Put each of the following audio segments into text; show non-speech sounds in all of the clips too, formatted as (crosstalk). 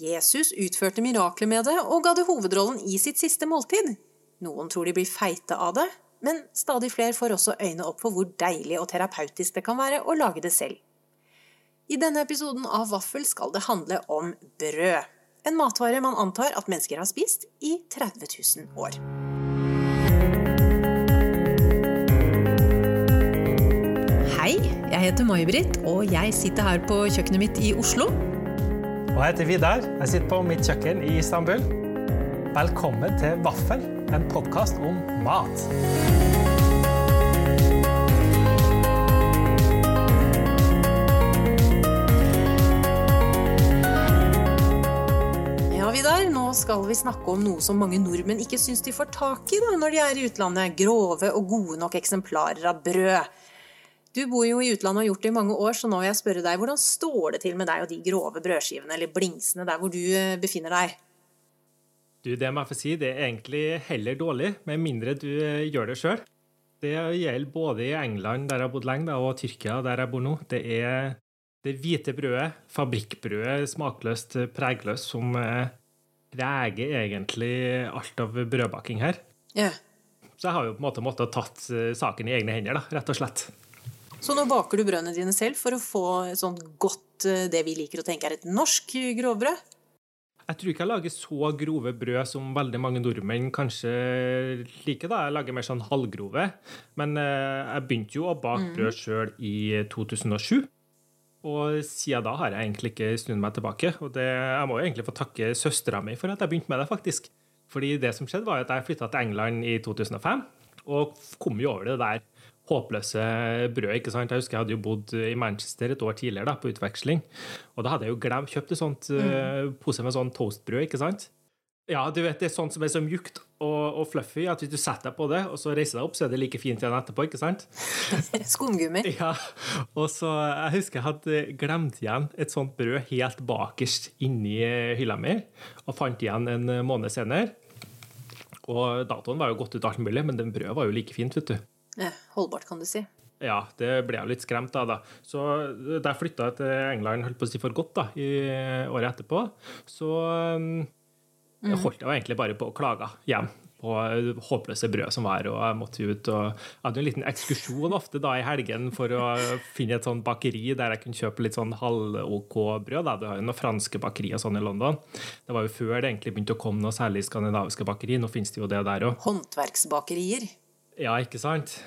Jesus utførte mirakler med det og ga det hovedrollen i sitt siste måltid. Noen tror de blir feite av det, men stadig flere får også øyne opp for hvor deilig og terapeutisk det kan være å lage det selv. I denne episoden av Vaffel skal det handle om brød. En matvare man antar at mennesker har spist i 30 000 år. Hei, jeg heter May-Britt, og jeg sitter her på kjøkkenet mitt i Oslo. Og jeg heter Vidar. Jeg sitter på mitt kjøkken i Istanbul. Velkommen til Vaffel, en podkast om mat. Nå skal vi snakke om noe som mange nordmenn ikke syns de får tak i da, når de er i utlandet. Grove og gode nok eksemplarer av brød. Du bor jo i utlandet og har gjort det i mange år, så nå vil jeg spørre deg, hvordan står det til med deg og de grove brødskivene eller blingsene der hvor du eh, befinner deg? Du, det må jeg få si, det er egentlig heller dårlig, med mindre du eh, gjør det sjøl. Det gjelder både i England, der jeg har bodd lenge, og Tyrkia, der jeg bor nå. Det er det hvite brødet, fabrikkbrødet, smakløst, pregløst, som eh, preger egentlig alt av brødbaking her. Ja. Så jeg har jo på en måte måttet tatt eh, saken i egne hender, da, rett og slett. Så nå baker du brødene dine selv for å få sånn godt, eh, det vi liker å tenke er et norsk grovbrød? Jeg tror ikke jeg lager så grove brød som veldig mange nordmenn kanskje liker. da. Jeg lager mer sånn halvgrove. Men eh, jeg begynte jo å bake brød sjøl i 2007. Og siden da har jeg egentlig ikke snudd meg tilbake. Og det, jeg må jo egentlig få takke søstera mi for at jeg begynte med det, faktisk. Fordi det som skjedde, var at jeg flytta til England i 2005, og kom jo over det der håpløse brød. ikke sant? Jeg husker jeg hadde jo bodd i Manchester et år tidligere da, på utveksling. Og da hadde jeg jo glemt, kjøpt en sånt uh, pose med sånn toastbrød. ikke sant? Ja, du vet, det er sånt som er så mjukt og, og fluffy at hvis du setter deg på det, og så reiser deg opp, så er det like fint igjen etterpå. ikke sant? (laughs) Skumgummi. Ja, og så Jeg husker jeg hadde glemt igjen et sånt brød helt bakerst inni hylla mi, og fant igjen en måned senere. Og datoen var jo gått ut alt mulig, men den brødet var jo like fint, vet du. Holdbart, kan du si. Ja, det ble jeg litt skremt av, da. Så da jeg flytta til England holdt på å si for godt da, i året etterpå, så um, holdt jeg jo egentlig bare på å klage hjem på håpløse brød som var, og jeg måtte ut og jeg hadde en liten ekskursjon ofte da i helgen for å finne et sånn bakeri der jeg kunne kjøpe litt sånn halv-OK brød. Da. Du har jo noen franske bakerier sånn i London. Det var jo før det egentlig begynte å komme noe særlig skandinaviske bakeri. Nå finnes det jo det der òg. Håndverksbakerier. Ja, ikke sant?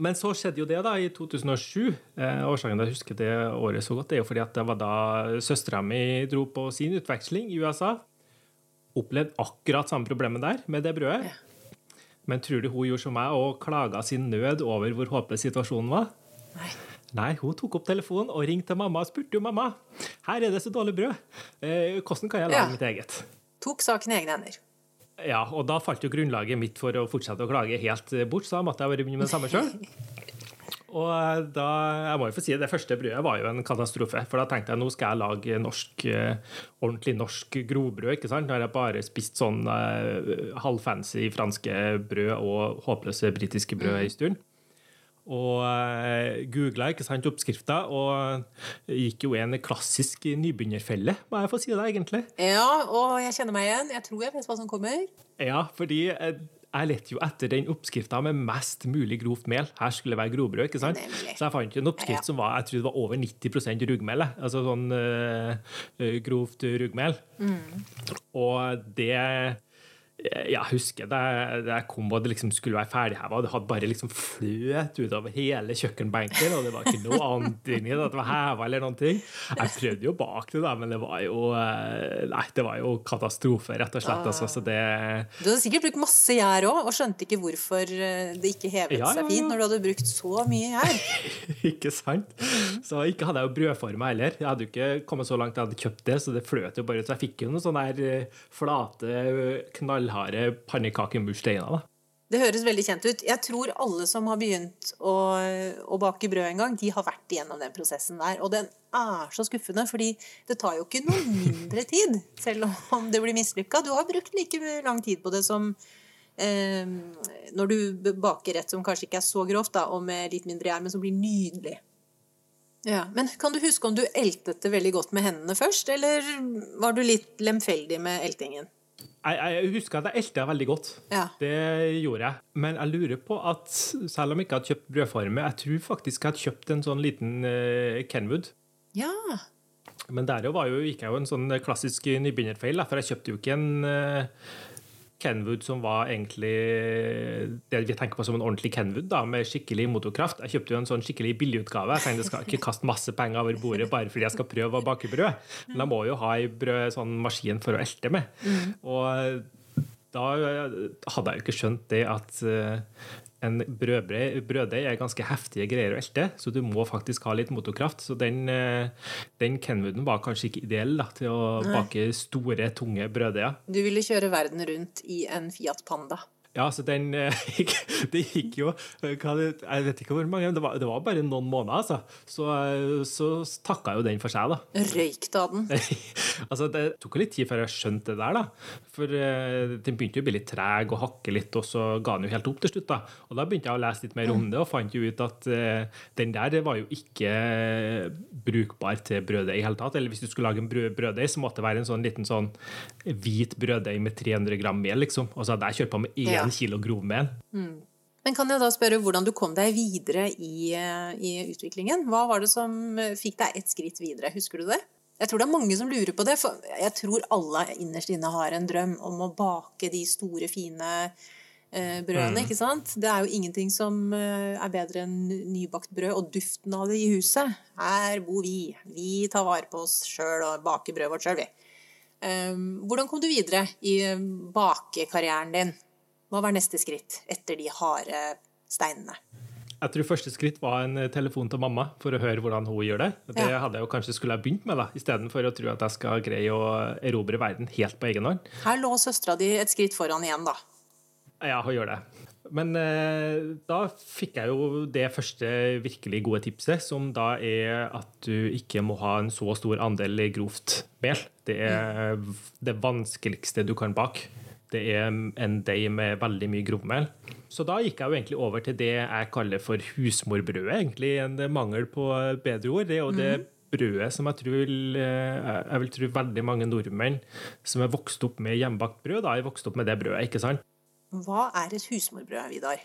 Men så skjedde jo det da i 2007. Eh, årsaken til at jeg husker det året så godt, det er jo fordi at det var da søstera mi dro på sin utveksling i USA. Opplevde akkurat samme problemet der med det brødet. Ja. Men tror du hun gjorde som meg og klaga sin nød over hvor håpløs situasjonen var? Nei. Nei, hun tok opp telefonen og ringte mamma og spurte jo mamma her er det så dårlig brød. Eh, hvordan kan jeg lage Ja. mitt eget? Tok saken i egne hender. Ja, og da falt jo grunnlaget mitt for å fortsette å klage helt bort, så da måtte jeg bare begynne med det samme sjøl. (laughs) Og da, jeg må jo få si Det første brødet var jo en katastrofe. For da tenkte jeg nå skal jeg lage norsk, eh, ordentlig norsk grovbrød. ikke sant? Nå har jeg bare spist sånn eh, halvfancy franske brød og håpløse britiske brød en stund. Og uh, googla oppskrifta, og gikk jo i en klassisk nybegynnerfelle, må jeg få si det, egentlig. Ja, og jeg kjenner meg igjen. Jeg tror jeg vet hva som kommer. Ja, fordi eh, jeg lette jo etter den oppskrifta med mest mulig grovt mel. Her skulle det være grovbrød, ikke sant? Nemlig. Så jeg fant en oppskrift Ja. som var jeg tror det var over 90 ruggmel. Altså sånn øh, eh, grovt ruggmel. Mm. Og det jeg husker da jeg- kom og det liksom skulle være ferdigheva, det hadde bare liksom fløt utover hele kjøkkenbenken, og det var ikke noe antydning at det var heva eller noen ting. Jeg prøvde jo bak det, da, men det var jo eh, Nei, det var jo katastrofe, rett og slett. Altså, så det Du hadde sikkert brukt masse gjær òg, og skjønte ikke hvorfor eh, det ikke hevet Ja, ja, seg fint når du hadde brukt så mye gjær. (laughs) Ikke sant? Så ikke hadde jeg jo brødforma heller. Jeg hadde jo ikke kommet så langt jeg hadde kjøpt det, så det fløt jo bare ut. Så jeg fikk jo noen sånne der flate flate, knallharde pannekakemursteiner. da. Det høres veldig kjent ut. Jeg tror alle som har begynt å, å bake brød en gang, de har vært igjennom den prosessen der. Og den er så skuffende, fordi det tar jo ikke noe mindre tid, selv om det blir mislykka. Du har brukt like lang tid på det som eh, når du baker rett som kanskje ikke er så grovt, da, og med litt mindre gjær, men som blir nydelig. Ja, Men kan du huske om du eltet det veldig godt med hendene først, eller var du litt lemfeldig med eltingen? Jeg, jeg husker at jeg elta veldig godt. Ja. Det gjorde jeg. Men jeg lurer på at selv om jeg ikke hadde kjøpt brødforme, jeg tror faktisk jeg hadde kjøpt en sånn liten uh, Kenwood. Ja. Men der jo var jo, gikk jeg jo en sånn klassisk nybegynnerfeil, for jeg kjøpte jo ikke en uh, Kenwood som var egentlig det vi tenker på som en ordentlig Kenwood, da, med skikkelig motorkraft. Jeg kjøpte jo en sånn skikkelig billigutgave. Jeg tenkte jeg skal ikke kaste masse penger over bordet bare fordi jeg skal prøve å bake brød. Men jeg må jo ha ei brød, sånn maskin for å elte med. Mm. Og da hadde jeg jo ikke skjønt det at en brøddeig er ganske heftige greier å elte, så du må faktisk ha litt motorkraft. Så den, den Kenwooden var kanskje ikke ideell da, til å bake store, tunge brøddeiger. Du ville kjøre verden rundt i en Fiat Panda. Ja, så den (laughs) gikk, Det gikk jo Jeg vet ikke hvor mange, det var, det var bare noen måneder, altså. Så, så takka jo den for seg, da. Røyk da den? (laughs) altså, Det tok jo litt tid før jeg skjønte det der, da. For den begynte jo å bli litt treg og hakke litt, og så ga den jo helt opp til slutt. da. Og da begynte jeg å lese litt mer om det, og fant jo ut at den der var jo ikke brukbar til brøddeig i hele tatt. Eller hvis du skulle lage en brød, brøddeig, så måtte det være en sånn liten sånn hvit brøddeig med 300 gram mel, liksom. Hadde jeg kjørt på med én Ja. kilo grovmel. Mm. Men kan jeg da spørre hvordan du kom deg videre i, i utviklingen? Hva var det som fikk deg ett skritt videre? Husker du det? Jeg tror det er mange som lurer på det, for jeg tror alle innerst inne har en drøm om å bake de store, fine eh, brødene, Mm. ikke sant? Det er jo ingenting som eh, er bedre enn nybakt brød, og duften av det i huset. Her bor vi. Vi tar vare på oss sjøl og baker brødet vårt sjøl, vi. Um, hvordan kom du videre i bakekarrieren din? Hva var neste skritt etter de harde steinene? Jeg tror første skritt var en telefon til mamma for å høre hvordan hun gjør det. Det Ja. hadde jeg jo kanskje skulle ha begynt med, da, istedenfor å tro at jeg skal greie å erobre verden helt på egen hånd. Her lå søstera di et skritt foran igjen, da. Ja, hun gjør det. Men eh, da fikk jeg jo det første virkelig gode tipset, som da er at du ikke må ha en så stor andel grovt mel. Det er det vanskeligste du kan bake. Det er en deig med veldig mye grovmel. Så da gikk jeg jo egentlig over til det jeg kaller for husmorbrødet. Egentlig en mangel på bedre ord. Det er jo det brødet som jeg tror eh, Jeg vil tro veldig mange nordmenn som er vokst opp med hjemmebakt brød, da er vokst opp med det brødet, ikke sant? Hva er et husmorbrød, Vidar?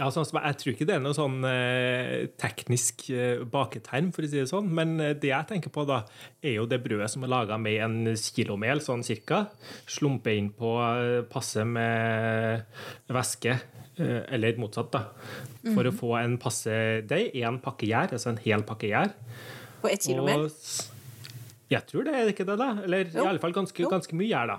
Ja, sånn jeg tror ikke det er noe sånn eh, teknisk eh, baketerm, for å si det sånn. Men eh, det jeg tenker på, da, er jo det brødet som er laga med en kilomel, sånn cirka. Slumpe inn på eh, passe med væske, eller motsatt, da. For å få en passe deig. Én pakke gjær, altså en hel pakke gjær. På ett kilo mel? Jeg tror det er det ikke det, da. Eller Jo. i alle fall ganske, ganske mye gjær, da.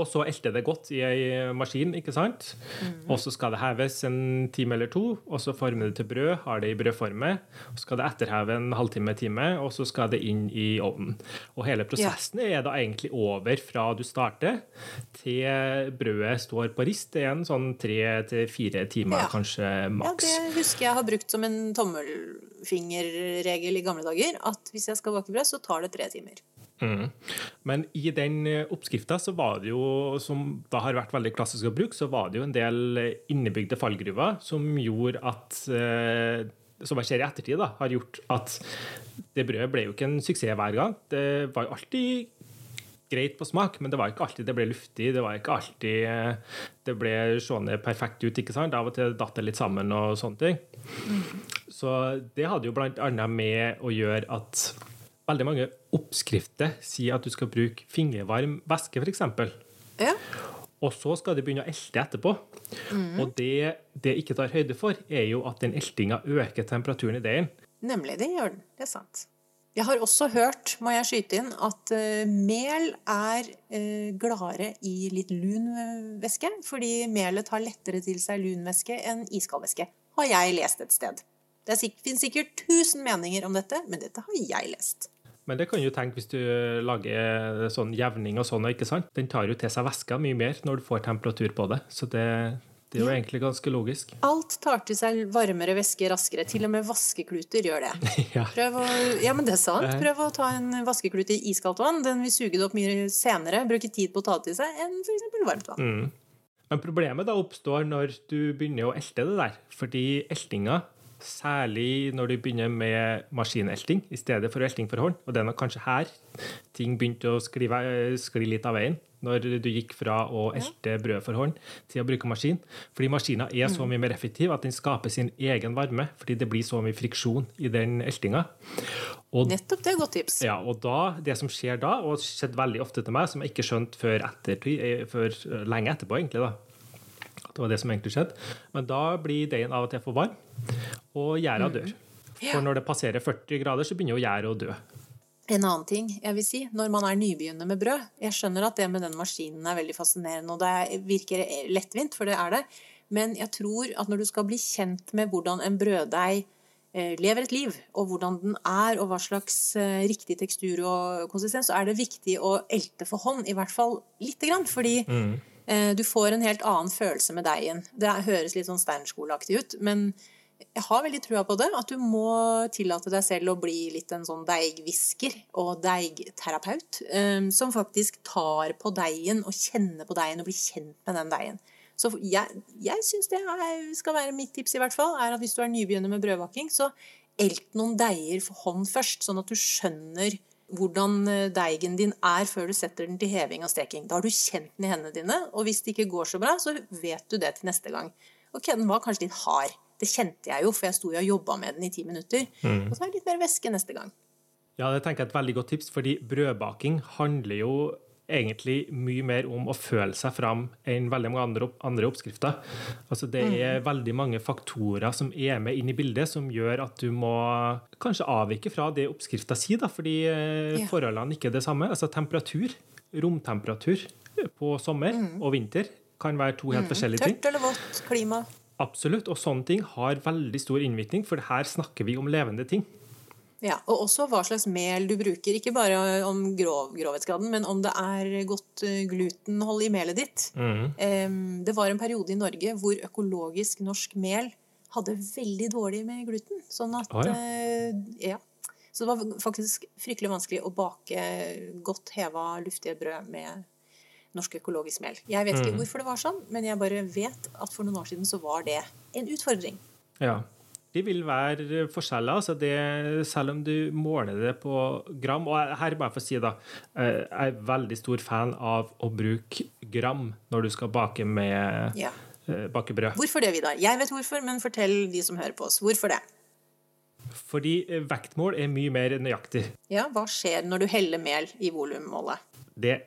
Og så elter det godt i ei maskin, ikke sant? Mm. Og så skal det heves en time eller to, og så former det til brød, har det i brødforme. Så skal det etterheve en halvtime, time, og så skal det inn i ovnen. Og hele prosessen er da egentlig over fra du starter til brødet står på rist. Det er en sånn tre til fire timer, Ja. kanskje Ja, det husker jeg har brukt som en tommelfingerregel i gamle dager. At hvis jeg skal bake brød, så tar det tre timer. Mm. Men i den oppskrifta så var det jo, som da har vært veldig klassisk å bruke, så var det jo en del innebygde fallgruver som gjorde at eh, som jeg ser i ettertid, da, har gjort at det brødet ble jo ikke en suksess hver gang. Det var jo alltid greit på smak, men det var ikke alltid det ble luftig. Det var ikke alltid eh, det ble seende perfekt ut. ikke sant? Av og til datt det litt sammen og sånne ting. Så det hadde jo blant annet med å gjøre at veldig mange oppskrifter sier at du skal bruke fingervarm væske, f.eks. Ja. Og så skal du begynne å elte etterpå. Og det det ikke tar høyde for, er jo at den eltinga øker temperaturen i deigen. Nemlig, det gjør den. Det er sant. Jeg har også hørt, må jeg skyte inn, at eh, mel er eh, gladere i litt lun væske, fordi melet tar lettere til seg lun væske enn iskald væske. Har jeg lest et sted. Det finnes sikkert tusen meninger om dette, men dette har jeg lest. Men det kan du tenke hvis du lager sånn jevning og sånn, ikke sant? Den tar jo til seg væska mye mer når du får temperatur på det. Så det, det er jo Ja. egentlig ganske logisk. Alt tar til seg varmere væske raskere. Til og med vaskekluter gjør det. (laughs) ja. Å, ja, men det er sant. Prøv å ta en vaskeklut i iskaldt vann. Den vil suge det opp mye senere, bruke tid på å ta det til seg, enn f.eks. varmt vann. Mm. Men problemet da oppstår når du begynner å elte det der. Fordi eltinga Særlig når du begynner med maskinelting i stedet for elting for hånd. Og det er nok kanskje her ting begynte å skli, skli litt av veien. Når du gikk fra å elte brød for hånd til å bruke maskin. Fordi maskina er så mye mer effektiv at den skaper sin egen varme. Fordi det blir så mye friksjon i den eltinga. Og, Nettopp, det er godt tips. Ja, og da, det som skjer da, og skjedde veldig ofte til meg, som jeg ikke skjønte før, ettertid, eh, før lenge etterpå, egentlig, da, det var det som egentlig skjedde. Men da blir deigen av og til for varm, og gjæra mm. dør. For når det passerer 40 grader, så begynner jo gjæret å dø. En annen ting jeg vil si, når man er nybegynner med brød Jeg skjønner at det med den maskinen er veldig fascinerende, og det virker lettvint, for det er det. Men jeg tror at når du skal bli kjent med hvordan en brøddeig eh, lever et liv, og hvordan den er, og hva slags eh, riktig tekstur og konsistens, så er det viktig å elte for hånd, i hvert fall lite grann. Fordi mm. Eh, du får en helt annen følelse med deigen. Det høres litt sånn steinskoleaktig ut, men jeg har veldig trua på det. At du må tillate deg selv å bli litt en sånn deigvisker og deigterapeut. Eh, som faktisk tar på deigen og kjenner på deigen og blir kjent med den deigen. Så jeg, jeg syns det skal være mitt tips, i hvert fall, er at hvis du er nybegynner med brødbaking, så elt noen deiger for hånd først, sånn at du skjønner hvordan eh, deigen din er før du setter den til heving og steking. Da har du kjent den i hendene dine, og hvis det ikke går så bra, så vet du det til neste gang. Ok, den var kanskje litt hard. Det kjente jeg jo, for jeg sto og jobba med den i ti minutter. Mm. Og så er det litt mer væske neste gang. Ja, det tenker jeg er et veldig godt tips, fordi brødbaking handler jo egentlig mye mer om å føle seg fram enn veldig mange andre, andre oppskrifter. Altså Det mm. er veldig mange faktorer som er med inn i bildet, som gjør at du må kanskje avvike fra det oppskrifta sier, da, fordi eh, ja. forholdene ikke er det samme. Altså temperatur, romtemperatur på sommer mm. og vinter kan være to helt mm. forskjellige ting. Tørt eller vått klima. Absolutt. Og sånne ting har veldig stor innvirkning, for her snakker vi om levende ting. Ja, Og også hva slags mel du bruker. Ikke bare om grov, grovhetsgraden, men om det er godt eh, glutenhold i melet ditt. Mm. Det var en periode i Norge hvor økologisk norsk mel hadde veldig dårlig med gluten. Sånn at oh, ja. Eh, ja. Så det var faktisk fryktelig vanskelig å bake godt heva, luftige brød med norsk økologisk mel. Jeg vet ikke mm. hvorfor det var sånn, men jeg bare vet at for noen år siden så var det en utfordring. Ja, de vil være forskjeller. Altså det, selv om du måler det på gram Og her bare for å si, da, eh, jeg er veldig stor fan av å bruke gram når du skal bake med ja. bakebrød. Hvorfor det, Vidar? Jeg vet hvorfor, men fortell de som hører på oss. Hvorfor det? Fordi eh, vektmål er mye mer nøyaktig. Ja, Hva skjer når du heller mel i volummålet? Det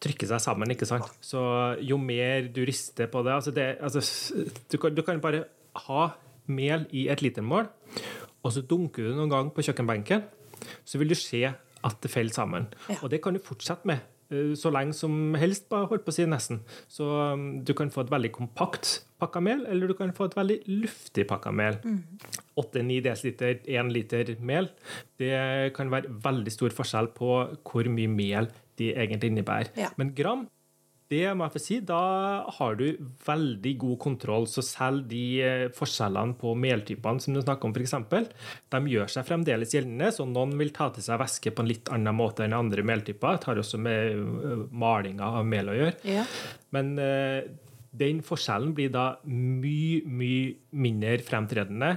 trykker seg sammen, ikke sant. Så jo mer du rister på det altså, det, altså du, kan, du kan bare ha mel i et litermål, og så dunker du noen gang på kjøkkenbenken, så vil du se at det faller sammen. Ja. Og det kan du fortsette med eh, så lenge som helst, bare holdt på å si nesten. Så um, du kan få et veldig kompakt pakka mel, eller du kan få et veldig luftig pakka mel. 8-9 mm. dl, 1 liter mel, det kan være veldig stor forskjell på hvor mye mel de egentlig innebærer. Ja. Men gram det må jeg få si, da har du veldig god kontroll. Så selv de eh, forskjellene på meltypene som du snakker om, f.eks., de gjør seg fremdeles gjeldende. Så noen vil ta til seg væske på en litt annen måte enn andre meltyper. Det har også med eh, malinga av mel å gjøre. Ja. Men uh, den forskjellen blir da mye, mye mindre fremtredende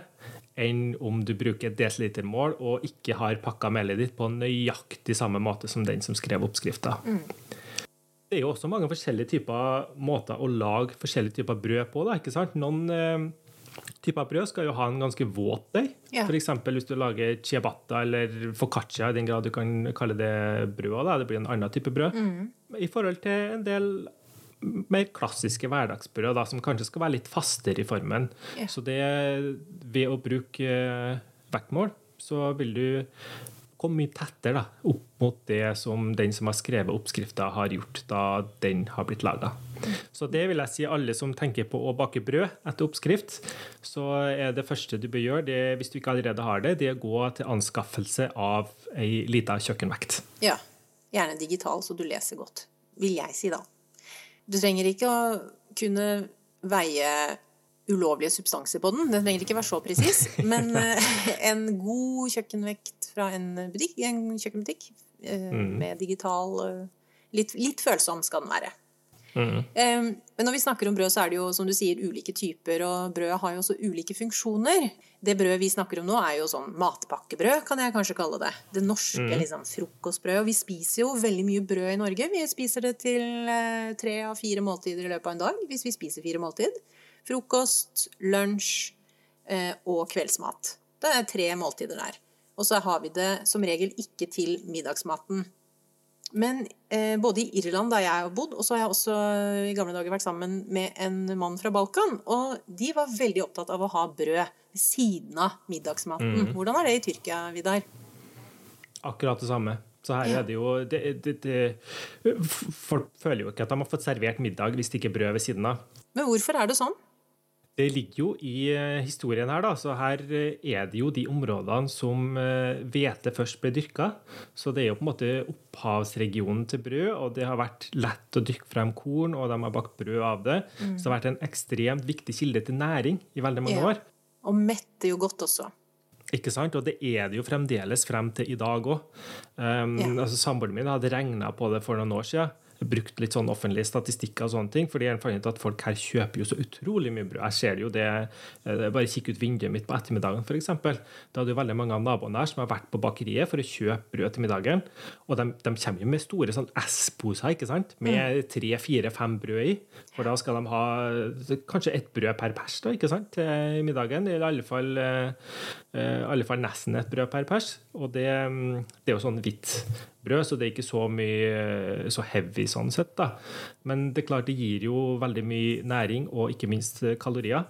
enn om du bruker et desilitermål og ikke har pakka melet ditt på nøyaktig samme måte som den som skrev oppskrifta. Mm det er jo også mange forskjellige typer måter å lage forskjellige typer brød på. Da, ikke sant? Noen eh, typer brød skal jo ha en ganske våt deig. Ja. F.eks. hvis du lager ciabatta eller foccaccia, i den grad du kan kalle det brød. Da. Det blir en annen type brød. Mm. I forhold til en del mer klassiske hverdagsbrød, da, som kanskje skal være litt fastere i formen. Ja. Så det ved å bruke eh, vektmål, så vil du komme mye tettere da, opp mot det som den som har skrevet oppskrifta, har gjort da den har blitt laga. Så det vil jeg si alle som tenker på å bake brød etter oppskrift, så er det første du bør gjøre, det, hvis du ikke allerede har det, det er å gå til anskaffelse av ei lita kjøkkenvekt. Ja, gjerne digital, så du leser godt, vil jeg si da. Du trenger ikke å kunne veie ulovlige substanser på den. Den trenger ikke være så presis, (laughs) men eh, en god kjøkkenvekt fra en butikk, en kjøkkenbutikk eh, mm. med digital eh, litt, litt, følsom skal den være. Um, men når vi snakker om brød, så er det jo som du sier ulike typer, og brødet har jo også ulike funksjoner. Det brødet vi snakker om nå, er jo sånn matpakkebrød, kan jeg kanskje kalle det. Det norske liksom, frokostbrødet. Og vi spiser jo veldig mye brød i Norge. Vi spiser det til uh, tre av fire måltider i løpet av en dag, hvis vi spiser fire måltid. Frokost, lunsj uh, og kveldsmat. Det er tre måltider der. Og så har vi det som regel ikke til middagsmaten. Men eh, både i Irland, der jeg har bodd, og så har jeg også i gamle dager vært sammen med en mann fra Balkan. Og de var veldig opptatt av å ha brød ved siden av middagsmaten. Mm. Hvordan er det i Tyrkia, Vidar? Akkurat det samme. Så her er det jo det, det, det, Folk føler jo ikke at de har fått servert middag hvis det ikke er brød ved siden av. Men hvorfor er det sånn? Det ligger jo i eh, historien her, da. Så her eh, er det jo de områdene som eh, hvete først ble dyrka. Så det er jo på en måte opphavsregionen til brød, og det har vært lett å dyrke frem korn, og de har bakt brød av det. Mm. Så det har vært en ekstremt viktig kilde til næring i veldig mange ja. år. Og metter jo godt også. Ikke sant? Og det er det jo fremdeles frem til i dag òg. Um, ja. altså, Samboeren min hadde regna på det for noen år siden brukt litt sånn offentlige statistikker og sånne ting. fordi jeg fant ut at folk her kjøper jo så utrolig mye brød. Jeg ser jo det, eh, Bare kikk ut vinduet mitt på ettermiddagen, f.eks. Da er det jo veldig mange av naboene her som har vært på bakeriet for å kjøpe brød til middagen. Og de, de kommer jo med store sånn S-poser ikke sant? med mm. tre, fire, fem brød i. For da skal de ha kanskje ett brød per pers da, ikke sant? til middagen. Eller i alle fall, uh, alle fall nesten et brød per pers. Og det, mm, det er jo sånn hvitt brød, så det er ikke så mye så heavy sånn sett. da. Men det er klart det gir jo veldig mye næring, og ikke minst kalorier.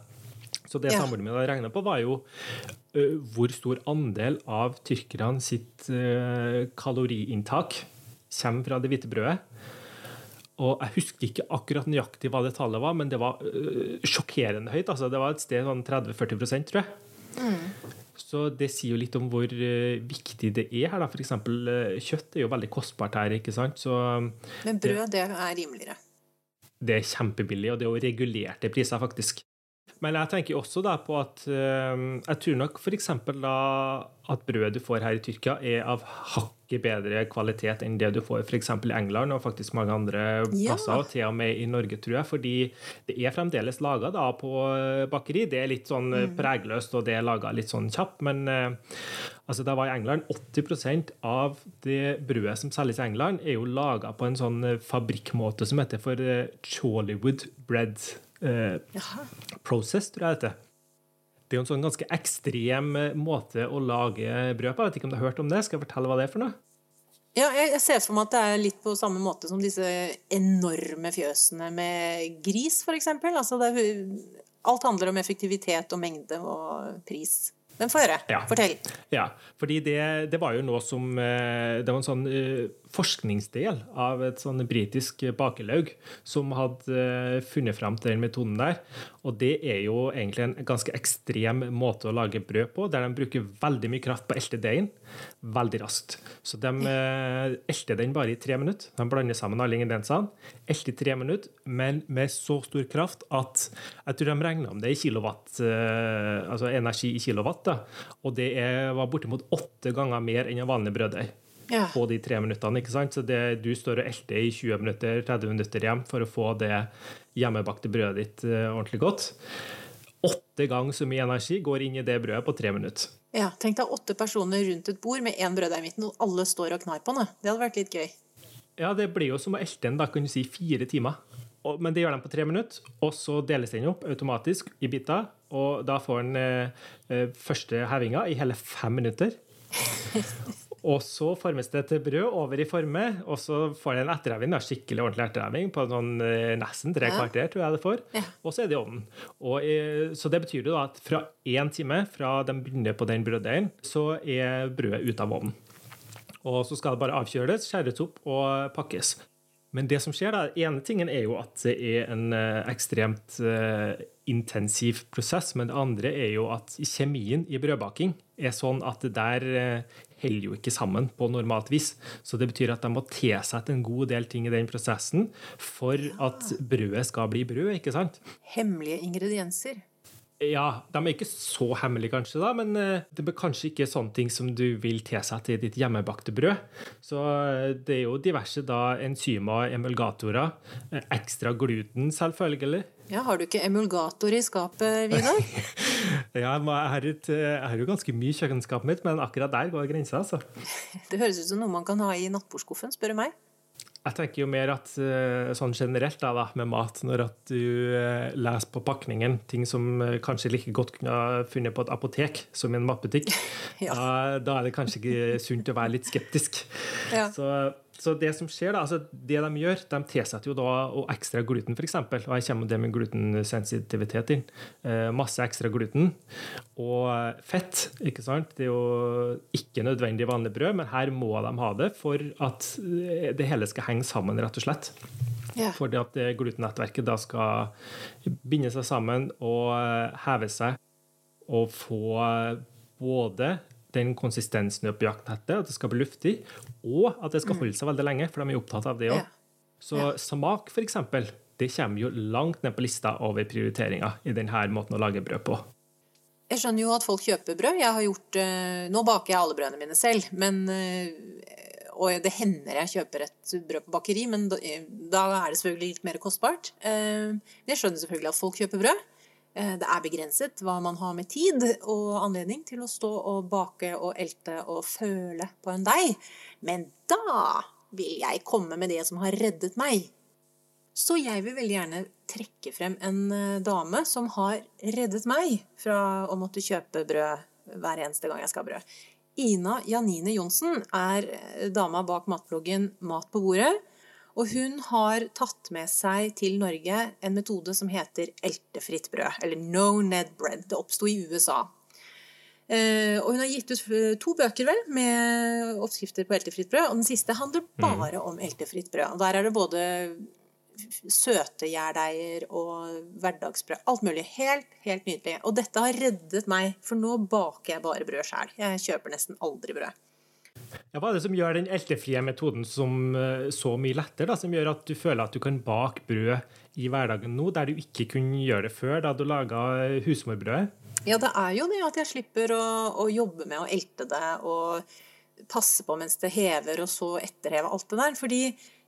Så det ja. samboeren min regna på, var jo uh, hvor stor andel av tyrkerne sitt uh, kaloriinntak kommer fra det hvite brødet. Og jeg husker ikke akkurat nøyaktig hva det tallet var, men det var uh, sjokkerende høyt. altså Det var et sted sånn 30-40 tror jeg. Mm. Så det sier jo litt om hvor uh, viktig det er her. da. F.eks. Eh, kjøtt er jo veldig kostbart her. ikke sant? Så, Men brød, det, det er rimeligere? Det er kjempebillig, og det er jo regulerte priser, faktisk. Men jeg tenker også da på at uh, jeg tror nok f.eks. da at brødet du får her i Tyrkia, er av hakk hakket bedre kvalitet enn det du får f.eks. i England og faktisk mange andre plasser, ja. og til og med i Norge, tror jeg. Fordi det er fremdeles laga på bakeri. Det er litt sånn mm. pregløst, og det er laga litt sånn kjapt. Men altså, da var i England 80% av det brødet som selges i England, er jo laga på en sånn eh, fabrikkmåte som heter for Chollywood bread uh, process, tror jeg det heter. Det er jo en sånn ganske ekstrem eh, måte å lage brød på. Jeg vet ikke om du har hørt om det? Skal jeg fortelle hva det er for noe? Ja, jeg ser for meg at det er litt på samme måte som disse enorme fjøsene med gris, f.eks. Altså alt handler om effektivitet og mengde og pris. Men får høre. Ja. Fortell. Ja, fordi det, det, var jo noe som eh, Det var en sånn uh, forskningsdel av et sånn britisk bakelaug som hadde uh, funnet fram til den metoden der. Og det er jo egentlig en ganske ekstrem måte å lage brød på, der de bruker veldig mye kraft på å elte deigen veldig raskt. Så de uh, elter den bare i tre minutter. De blander sammen alle ingrediensene. Elter i tre minutter, men med så stor kraft at jeg tror de regna om det i kilowatt, altså energi i kilowatt da. Og det er, var bortimot åtte ganger mer enn en vanlig brøddeig. Ja. på de tre minuttene. ikke sant? Så det, Du står og elter i 20 minutter, 30 minutter hjem for å få det hjemmebakte brødet ditt uh, ordentlig godt. Åtte ganger så mye energi går inn i det brødet på tre minutter. Ja, Tenk deg åtte personer rundt et bord med én brøddeig i midten, og alle står og knar på den. Det hadde vært litt gøy. Ja, det blir jo som å elte den da, kan du si, fire timer. Men det gjør de på tre minutter, og så deles den opp automatisk i biter. Og da får den eh, eh, første hevinga i hele fem minutter. (laughs) Og så formes det til brød over i forme, og så får det en etterheving, skikkelig ordentlig etterheving, på sånn, eh, nesten tre kvarter, tror jeg det får. Ja. Og så er det i ovnen. Og, eh, så det betyr det at fra én time fra de begynner på den brøddeigen, så er brødet ute av ovnen. Og så skal det bare avkjøles, skjæres opp og pakkes. Men det som skjer da, ene tingen er jo at det er en uh, ekstremt intensiv prosess. Men det andre er jo at kjemien i brødbaking er sånn at der holder jo ikke sammen på normalt vis. Så det betyr at de må tilsette en god del ting i den prosessen for at brødet skal bli brød, ikke sant? Hemmelige ingredienser. Ja, de er ikke så hemmelige, kanskje, da, men eh, det er kanskje ikke sånne ting som du vil tilsette i ditt hjemmebakte brød. Så eh, det er jo diverse da enzymer, emulgatorer, eh, ekstra gluten, selvfølgelig. Ja, Har du ikke emulgator i skapet, Vidar? (laughs) ja, jeg har, et, jeg har jo ganske mye i kjøkkenskapet mitt, men akkurat der går grensa, altså. (laughs) Det høres ut som noe man kan ha i nattbordskuffen, spør du meg. Jeg tenker jo mer at eh, sånn generelt da, da, med mat, når at du eh, leser på pakningen ting som eh, kanskje like godt kunne ha funnet på et apotek som i en matbutikk, (laughs) ja. da, da, er det kanskje ikke sunt å være litt skeptisk. Ja. Så så det som skjer da, altså det de gjør, de tilsetter jo da ekstra gluten, f.eks. Og her kommer det med glutensensitivitet inn. Eh, masse ekstra gluten. Og fett. ikke sant? Det er jo ikke nødvendig vanlig brød, men her må de ha det for at eh, det hele skal henge sammen, rett og slett. Ja. Fordi at glutennettverket da skal binde seg sammen og eh, heve seg og få både den konsistensen oppi jaktnettet, at det skal bli luftig, og at det skal holde seg veldig lenge, for de er opptatt av det òg. Så smak, eksempel, det kommer jo langt ned på lista over prioriteringer i denne måten å lage brød på. Jeg skjønner jo at folk kjøper brød. Jeg har gjort, eh, Nå baker jeg alle brødene mine selv, men, eh, og det hender jeg kjøper et brød på bakeri, men da, da er det selvfølgelig litt mer kostbart. Eh, men jeg skjønner selvfølgelig at folk kjøper brød. Eh, det er begrenset hva man har med tid og anledning til å stå og bake og elte og føle på en deig. Men da vil jeg komme med det som har reddet meg. Så jeg vil veldig gjerne trekke frem en eh, dame som har reddet meg fra å måtte kjøpe brød hver eneste gang jeg skal ha brød. Ina Janine Johnsen er eh, dama bak matbloggen Mat på bordet og hun har tatt med seg til Norge en metode som heter eltefritt brød, eller no ned bread. Det oppsto i USA. Eh, og hun har gitt ut to bøker vel, med oppskrifter på eltefritt brød. Og den siste handler mm. bare om eltefritt brød. Der er det både søte gjærdeiger og hverdagsbrød. Alt mulig. Helt, helt nydelig. Og dette har reddet meg, for nå baker jeg bare brød sjøl. Jeg kjøper nesten aldri brød. Ja, hva er det som gjør den eltefrie metoden som, eh, så mye lettere? Da, som gjør at du føler at du kan bake brød i hverdagen nå, der du ikke kunne gjøre det før, da du laga husmorbrødet? Ja, det er jo det at jeg slipper å, å, jobbe med å elte det og passe på mens det hever, og så etterheve alt det der. Fordi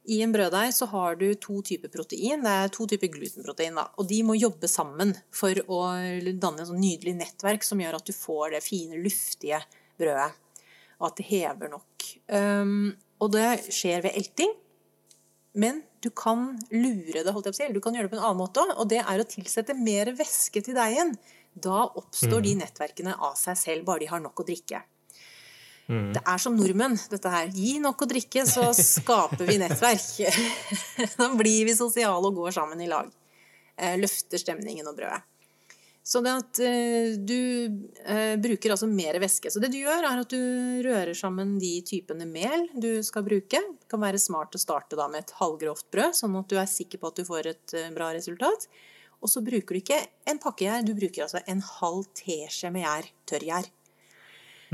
i en brøddeig så har du to typer protein. Det er to typer glutenprotein. Da, og de må jobbe sammen for å danne et sånn nydelig nettverk som gjør at du får det fine, luftige brødet og at det hever nok. Um, og det skjer ved elting. Men du kan lure det, holdt jeg på å si, du kan gjøre det på en annen måte òg, og det er å tilsette mer væske til deigen. Da oppstår mm. de nettverkene av seg selv, bare de har nok å drikke. Mm. Det er som nordmenn, dette her. Gi nok å drikke, så skaper vi nettverk. (laughs) da blir vi sosiale og går sammen i lag. Eh, løfter stemningen og brødet. Så at eh, du eh, bruker altså mer væske. Så det du gjør, er at du rører sammen de typene mel du skal bruke. Det kan være smart å starte da med et halvgrovt brød, sånn at du er sikker på at du får et eh, bra resultat. Og så bruker du ikke en pakke gjær, du bruker altså en halv teskje med gjær, tørrgjær.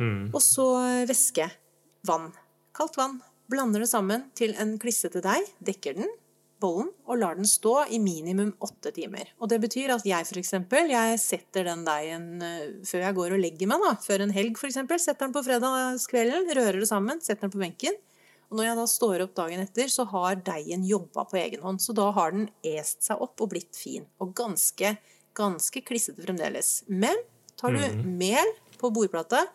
Mm. Og så væske. Vann. Kaldt vann. Blander det sammen til en klissete deig. Dekker den bollen og lar den stå i minimum åtte timer. Og det betyr at jeg f.eks. jeg setter den deigen eh, før jeg går og legger meg, da, før en helg f.eks. Setter den på fredagskvelden, rører det sammen, setter den på benken. Og når jeg da står opp dagen etter, så har deigen jobba på egen hånd. Så da har den est seg opp og blitt fin. Og ganske, ganske klissete fremdeles. Men tar du mm. mel på bordplata,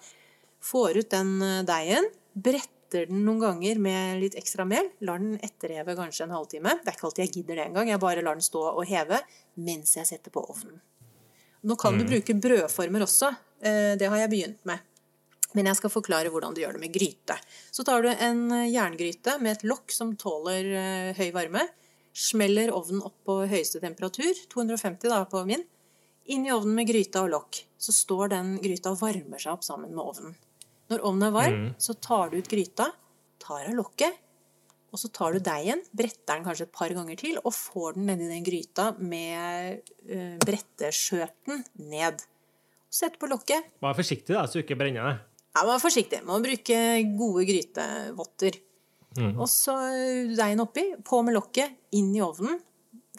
får ut den eh, deigen, bretter etter den noen ganger med litt ekstra mel. Lar den etterheve kanskje en halvtime. Det er ikke alltid jeg gidder det engang. Jeg bare lar den stå og heve mens jeg setter på ovnen. Nå kan mm. du bruke brødformer også. Eh, det har jeg begynt med. Men jeg skal forklare hvordan du gjør det med gryte. Så tar du en jerngryte med et lokk som tåler eh, høy varme. Smeller ovnen opp på høyeste temperatur, 250 da på min. Inn i ovnen med gryta og lokk. Så står den gryta og varmer seg opp sammen med ovnen. Når ovnen er varm, mm. så tar du ut gryta, tar av lokket, og så tar du deigen, bretter den kanskje et par ganger til, og får den nedi den gryta med uh, bretteskjøten ned. Sett på lokket. Vær forsiktig, da, så du ikke brenner deg. Ja, vær forsiktig. Må bruke gode grytevotter. Mm. Og så eh, deigen oppi, på med lokket, inn i ovnen.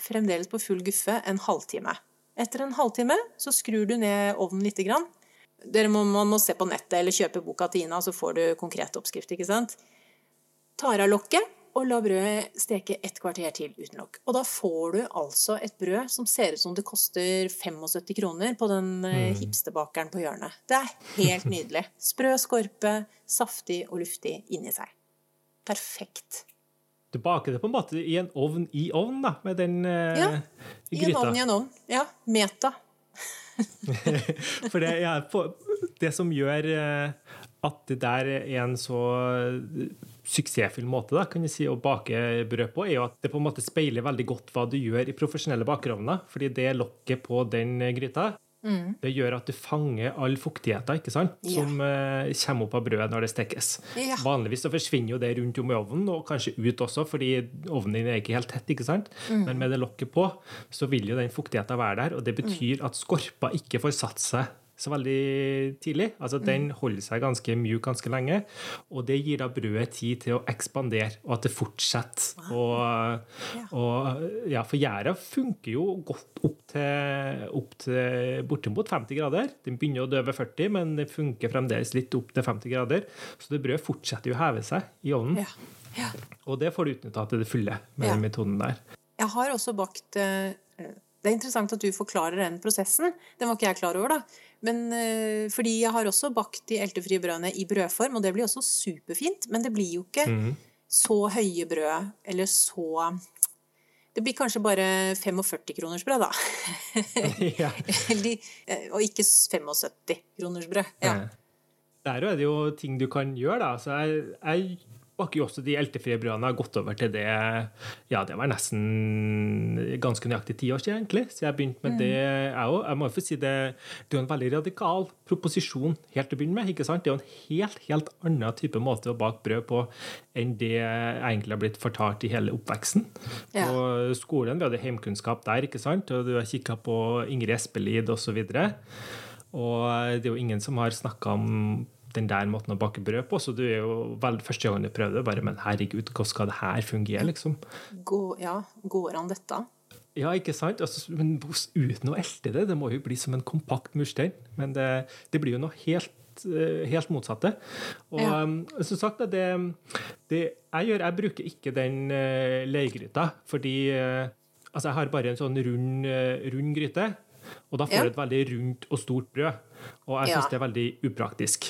Fremdeles på full guffe en halvtime. Etter en halvtime så skrur du ned ovnen lite grann. Må, man må se på nettet eller kjøpe boka til Ina, så får du konkret oppskrift. ikke sant? Tar av lokket og la brødet steke et kvarter til uten lokk. Og da får du altså et brød som ser ut som det koster 75 kroner på den mm. hipsterbakeren på hjørnet. Det er helt (laughs) nydelig. Sprø skorpe, saftig og luftig inni seg. Perfekt. Du baker det på en måte i en ovn i ovn, da, med den eh, Ja, I en ovn i en ovn. Ja. Meta. (laughs) For det, ja, det som gjør eh, at det der er en så suksessfull måte da, kan jeg si, å bake brød på, er jo at det på en måte speiler veldig godt hva du gjør i profesjonelle bakerovner. Fordi det lokket på den gryta det gjør at du fanger all fuktigheten ikke sant? Som eh, kommer opp av brødet når det stekes. Ja. Vanligvis så forsvinner jo det rundt om i ovnen, og kanskje ut også, fordi ovnen din er ikke helt tett. ikke sant? Men med det lokket på, så vil jo den fuktigheten være der, og det betyr at skorpa ikke får satt seg så veldig tidlig. Altså Den holder seg ganske mjuk ganske lenge, og det gir da brødet tid til å ekspandere, og at det fortsetter. Og, og ja, For gjæra funker jo godt opp til, opp til bortimot 50 grader. Den begynner å dø ved 40, men det funker fremdeles litt opp til 50 grader. Så det brødet fortsetter jo å heve seg i ovnen. Ja. ja. Og det får du utnytta til det fulle med Ja. den metoden der. Jeg har også bakt eh, Det er interessant at du forklarer den prosessen. Den var ikke jeg klar over, da. Men eh, fordi jeg har også bakt de eltefrie brødene i brødform, og det blir også superfint. Men det blir jo ikke mm. så høye brød, eller så Det blir kanskje bare 45 kroners brød, da. (laughs) ja. Eller, eh, og ikke 75 kroners brød. Ja. Der er det jo ting du kan gjøre, da. Så jeg, jeg jo også de eltefrie brødene. Har gått over til det Ja, det var nesten ganske nøyaktig ti år siden, egentlig. Så jeg begynte med det, jeg òg. Jeg må jo få si det Det er jo en veldig radikal proposisjon helt til å begynne med. ikke sant? Det er jo en helt, helt annen type måte å bake brød på enn det jeg egentlig har blitt fortalt i hele oppveksten. Ja. På skolen vi hadde heimkunnskap der, ikke sant? og du har kikka på Ingrid Espelid osv. Og det er jo ingen som har snakka om den der måten å bake brød på, så du er jo vel, første gang du prøver det, bare Men herregud, hvordan skal det her fungere, liksom? Gå, ja, går an dette? Ja, ikke sant? Altså, men uten å elte det, det må jo bli som en kompakt murstein. Men det, det blir jo noe helt eh, helt motsatte. Og Ja. um, som sagt, det, det jeg gjør, jeg bruker ikke den uh, leirgryta, fordi uh, altså jeg har bare en sånn rund, uh, rund gryte, og da får Ja. du et veldig rundt og stort brød. Og jeg Ja. syns det er veldig upraktisk.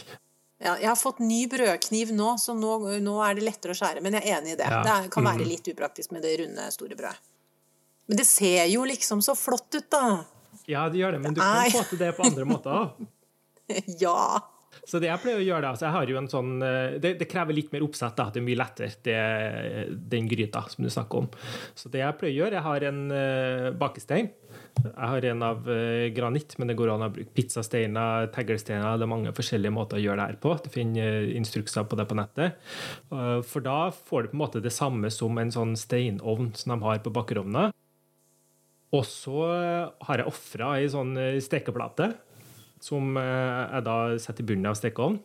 Ja, jeg har fått ny brødkniv nå, så nå, nå er det lettere å skjære. Men jeg er enig i det. Ja. Det kan være litt upraktisk med det runde, store brødet. Men det ser jo liksom så flott ut, da. Ja, det gjør det, men du kan få til det på andre måter òg. (laughs) Ja. Så det jeg pleier å gjøre da, så jeg har jo en sånn, eh, det, det krever litt mer oppsett, da, det er mye lettere, det, den gryta som du snakker om. Så det jeg pleier å gjøre, jeg har en uh, bakestein. Jeg har en av eh, granitt, men det går an å bruke pizzasteiner, teglsteiner, det er mange forskjellige måter å gjøre det her på. Du finner instrukser på det på nettet. For da får du på en måte det samme som en sånn steinovn som de har på bakerovner. Og så har jeg ofra ei sånn stekeplate som eh, jeg da setter i bunnen av stekeovnen.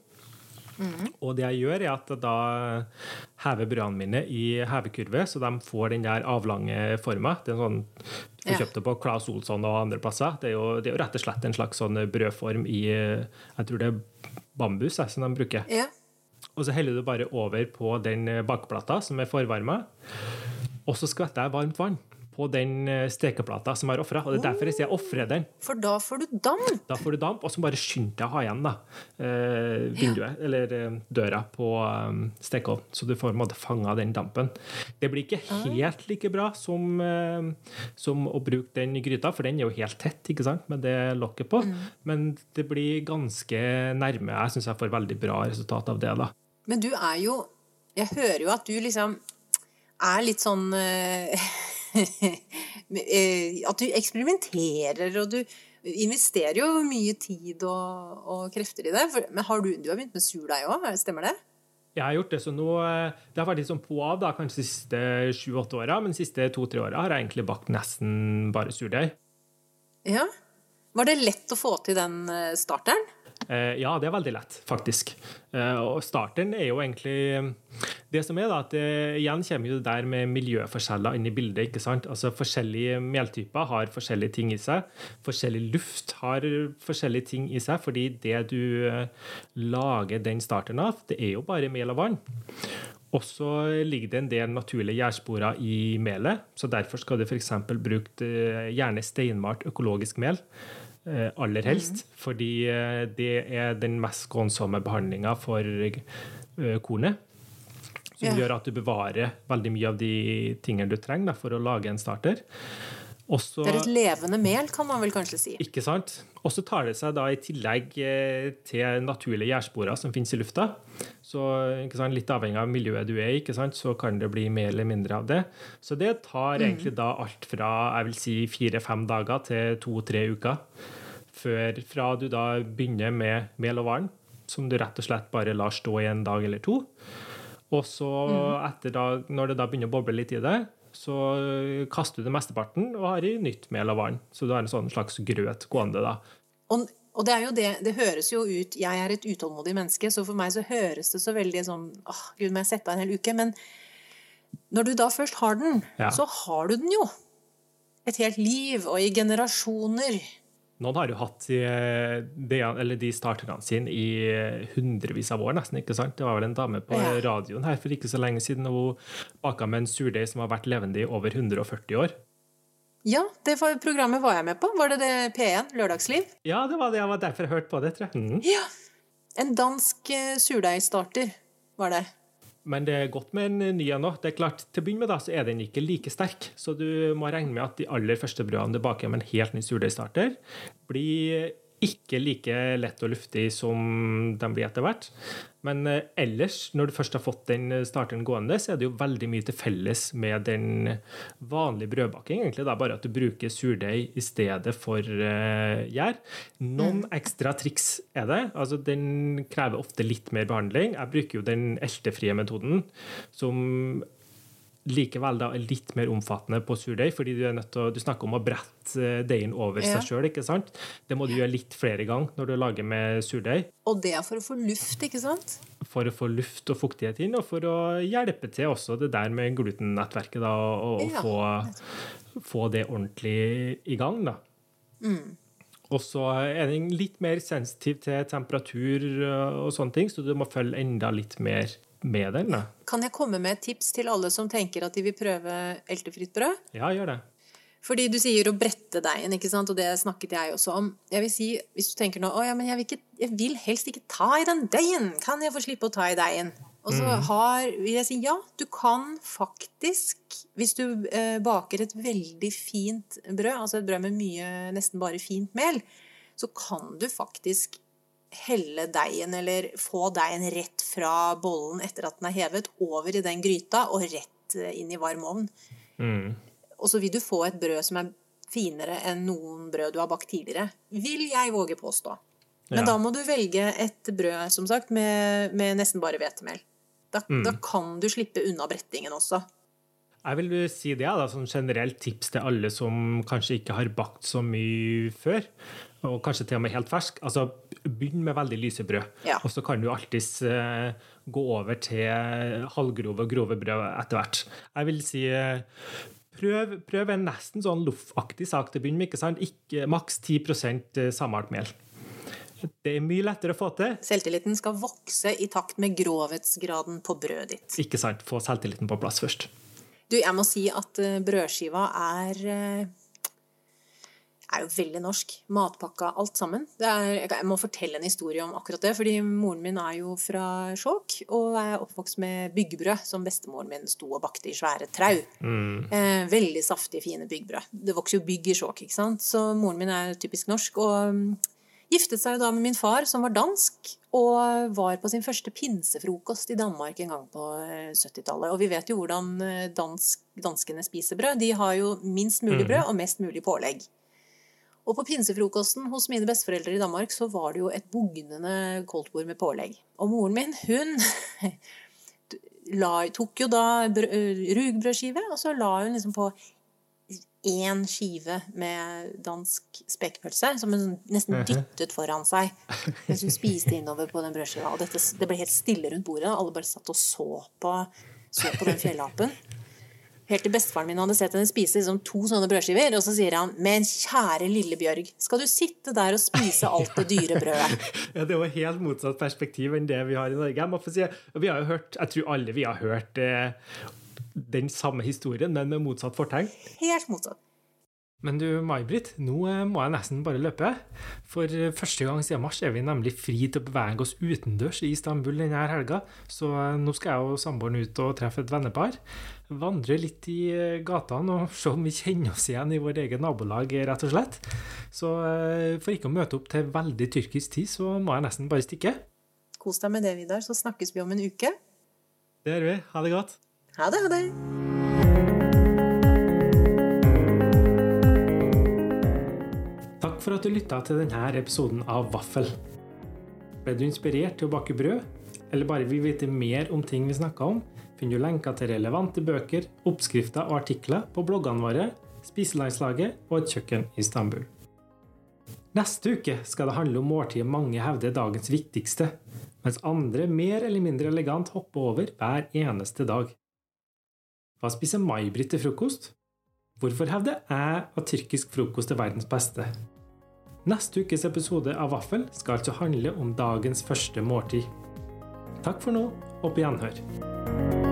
Og det jeg gjør, er at jeg da hever brødene mine i hevekurve, så de får den der avlange forma. Det er sånn, du får kjøpt det på Claes Olsson og andre plasser. Det er, jo, det er jo rett og slett en slags sånn brødform i eh, Jeg tror det er bambus jeg, som de bruker. ja. Og så heller du bare over på den bakplata som er forvarma. Og så skvetter jeg varmt vann på den eh, stekeplata som jeg har ofra. Og det er derfor jeg sier ofre den. For da får du damp. Da får du damp, og så bare skynd deg å ha igjen da, vinduet, ja. eller eh, døra på eh, stekeovnen, så du får fanga den dampen. Det blir ikke helt like bra som, eh, som å bruke den gryta, for den er jo helt tett ikke sant, med det lokket på. Men det blir ganske nærme. Jeg syns jeg får veldig bra resultat av det. da. Men du er jo Jeg hører jo at du liksom er litt sånn eh, eh, (laughs) At du eksperimenterer, og du investerer jo mye tid og, og krefter i det. For, men har du, du har begynt med surdeig òg, stemmer det? Jeg har gjort det, så nå, eh, det har vært litt sånn på av da, kanskje de siste sju-åtte åra, men de siste to-tre åra har jeg egentlig bakt nesten bare surdeig. Ja. Var det lett å få til den eh, starteren? Eh, ja, det er veldig lett, faktisk. Eh, og starteren er jo egentlig Det som er da, at det, Igjen kommer jo det der med miljøforskjeller inn i bildet. ikke sant? Altså Forskjellige meltyper har forskjellige ting i seg. Forskjellig luft har forskjellige ting i seg, fordi det du eh, lager den starten av, det er jo bare mel og vann. Og så ligger det en del naturlige gjærsporer i melet, så derfor skal du f.eks. bruke eh, gjerne steinmalt økologisk mel. Eh, aller helst, mm. fordi det er den mest skånsomme behandlinga for kornet som yeah. gjør at du bevarer veldig mye av de tingene du trenger da, for å lage en starter. Også, det er et levende mel, kan man vel kanskje si. Ikke sant? Og så tar det seg da i tillegg eh, til naturlige gjærsporer som finnes i lufta. Så sant, litt avhengig av miljøet du er i, så kan det bli mer eller mindre av det. Så det tar mm. egentlig da alt fra jeg vil si fire-fem dager til to-tre uker. Før, fra du da begynner med mel og vann, som du rett og slett bare lar stå i en dag eller to. Og så, etter da, når det da begynner å boble litt i det, så kaster du det mesteparten og har i nytt mel og vann. Så du har en sånn slags grøt gående, da. Og, og, det er jo det Det høres jo ut Jeg er et utålmodig menneske, så for meg så høres det så veldig sånn åh, Gud, må jeg sette av en hel uke? Men når du da først har den, ja. så har du den jo. Et helt liv og i generasjoner. Noen har jo hatt eh, de, de starterne sine i hundrevis av år, nesten. ikke sant? Det var vel en dame på ja. radioen her for ikke så lenge siden, og hun baka med en surdeig som har vært levende i over 140 år. Ja, det var, programmet var jeg med på. Var det det P1? Lørdagsliv? Ja, det var det. Jeg var derfor jeg hørte på det, tror jeg. Mm. Ja. En dansk uh, surdeigstarter var det. Men det er godt med en ny en òg. Til å begynne med da, så er den ikke like sterk, så du må regne med at de aller første brødene du baker med en helt ny surdeigstarter, blir ikke like lett og luftig som de blir etter hvert. Men eh, ellers, når du først har fått den starteren gående, så er det jo veldig mye til felles med den vanlige brødbaking. egentlig er Bare at du bruker surdeig i stedet for uh, gjær. Noen mm. ekstra triks er det. altså Den krever ofte litt mer behandling. Jeg bruker jo den eltefrie metoden, som likevel da er litt mer omfattende på surdeig, fordi du er nødt til å, du snakker om å brette eh, deigen over ja. seg sjøl. Det må du gjøre litt flere ganger når du lager med surdeig. Og det er for å få luft, ikke sant? For å få luft og fuktighet inn, og for å hjelpe til også det der med glutennettverket, da, og ja. få, få, det ordentlig i gang, da. Mm. Og så er den litt mer sensitiv til temperatur og sånne ting, så du må følge enda litt mer med den. Da. Kan jeg komme med et tips til alle som tenker at de vil prøve eltefritt brød? Ja, gjør det. Fordi du sier å brette deigen, ikke sant? og det snakket jeg også om. Jeg vil si, Hvis du tenker nå å ja, men jeg vil, ikke, jeg vil helst ikke ta i den deigen, kan jeg få slippe å ta i deigen? Og så mm. har, vil jeg si ja, du kan faktisk, hvis du eh, baker et veldig fint brød, altså et brød med mye, nesten bare fint mel, så kan du faktisk helle deigen, eller få deigen rett fra bollen etter at den er hevet, over i den gryta og rett eh, inn i varm ovn. Mm. Og så vil du få et brød som er finere enn noen brød du har bakt tidligere. Vil jeg våge påstå. Men ja. da må du velge et brød, som sagt, med, med nesten bare hvetemel. Da, mm. da, kan du slippe unna brettingen også. Jeg vil si det da, som generelt tips til alle som kanskje ikke har bakt så mye før og kanskje til og med helt fersk. Altså, Begynn med veldig lyse brød, ja. og så kan du alltids uh, gå over til halvgrove og grove brød etter hvert. Jeg vil si uh, prøv, prøv, en nesten sånn loffaktig sak til å begynne med. ikke sant? Ikke, maks 10% sammalt mel. Det er mye lettere å få til. Selvtilliten skal vokse i takt med grovhetsgraden på brødet ditt. Ikke sant. Få selvtilliten på plass først. Du, jeg må si at eh, brødskiva er er jo veldig norsk. Matpakka, alt sammen. Er, jeg må fortelle en historie om akkurat det. fordi moren min er jo fra Skjåk og er oppvokst med byggebrød som bestemoren min sto og bakte i svære trau. Mm. Eh, veldig saftige, fine byggebrød. Det vokser jo bygg i Skjåk, ikke sant. Så moren min er typisk norsk. og um, Giftet seg da med min far, som var dansk, og var på sin første pinsefrokost i Danmark en gang på 70-tallet. Eh, og vi vet jo hvordan eh, dansk, danskene spiser brød. De har jo minst mulig mm. brød og mest mulig pålegg. Og på pinsefrokosten hos mine besteforeldre i Danmark så var det jo et bugnende koldtbord med pålegg. Og moren min, hun (laughs) la, tok jo da rugbrødskive, og så la hun liksom på én skive med dansk spekepølse som hun nesten Mhm. dyttet foran seg mens hun spiste innover på den brødskiva. Og dette, det ble helt stille rundt bordet. og Alle bare satt og så på, så på den fjellapen. Helt til bestefaren min hadde sett henne spise liksom to sånne brødskiver, og så sier han Men kjære lille Bjørg, skal du sitte der og spise alt det dyre brødet? (laughs) Ja, Det var helt motsatt perspektiv enn det vi har i Norge. Jeg må få si, vi har jo hørt, jeg tror alle vi har hørt eh, den samme historien, men med motsatt fortegn. Helt motsatt. Men du, May-Britt, nå eh, må jeg nesten bare løpe. For eh, første gang siden mars er vi nemlig fri til å bevege oss utendørs i Istanbul denne helga. Så eh, nå skal jeg og samboeren ut og treffe et vennepar. Vandre litt i gatene og se om vi kjenner oss igjen i vårt eget nabolag, rett og slett. Så for ikke å møte opp til veldig tyrkisk tid, så må jeg nesten bare stikke. Kos deg med det, Vidar, så snakkes vi om en uke. Det gjør vi. Ha det godt. Ha det, ha det. Takk for at du lytta til denne episoden av Vaffel. Ble du inspirert til å bake brød, eller bare vil vite mer om ting vi snakka om, finner du lenker til relevante bøker, oppskrifter og artikler på bloggene våre, Spiselandslaget og Et kjøkken i Istanbul. Neste uke skal det handle om måltidet mange hevder er dagens viktigste, mens andre mer eller mindre elegant hopper over hver eneste dag. Hva spiser May-Britt til frokost? Hvorfor hevder jeg at tyrkisk frokost er verdens beste? Neste ukes episode av Vaffel skal altså handle om dagens første måltid. Takk for nå, og på gjenhør.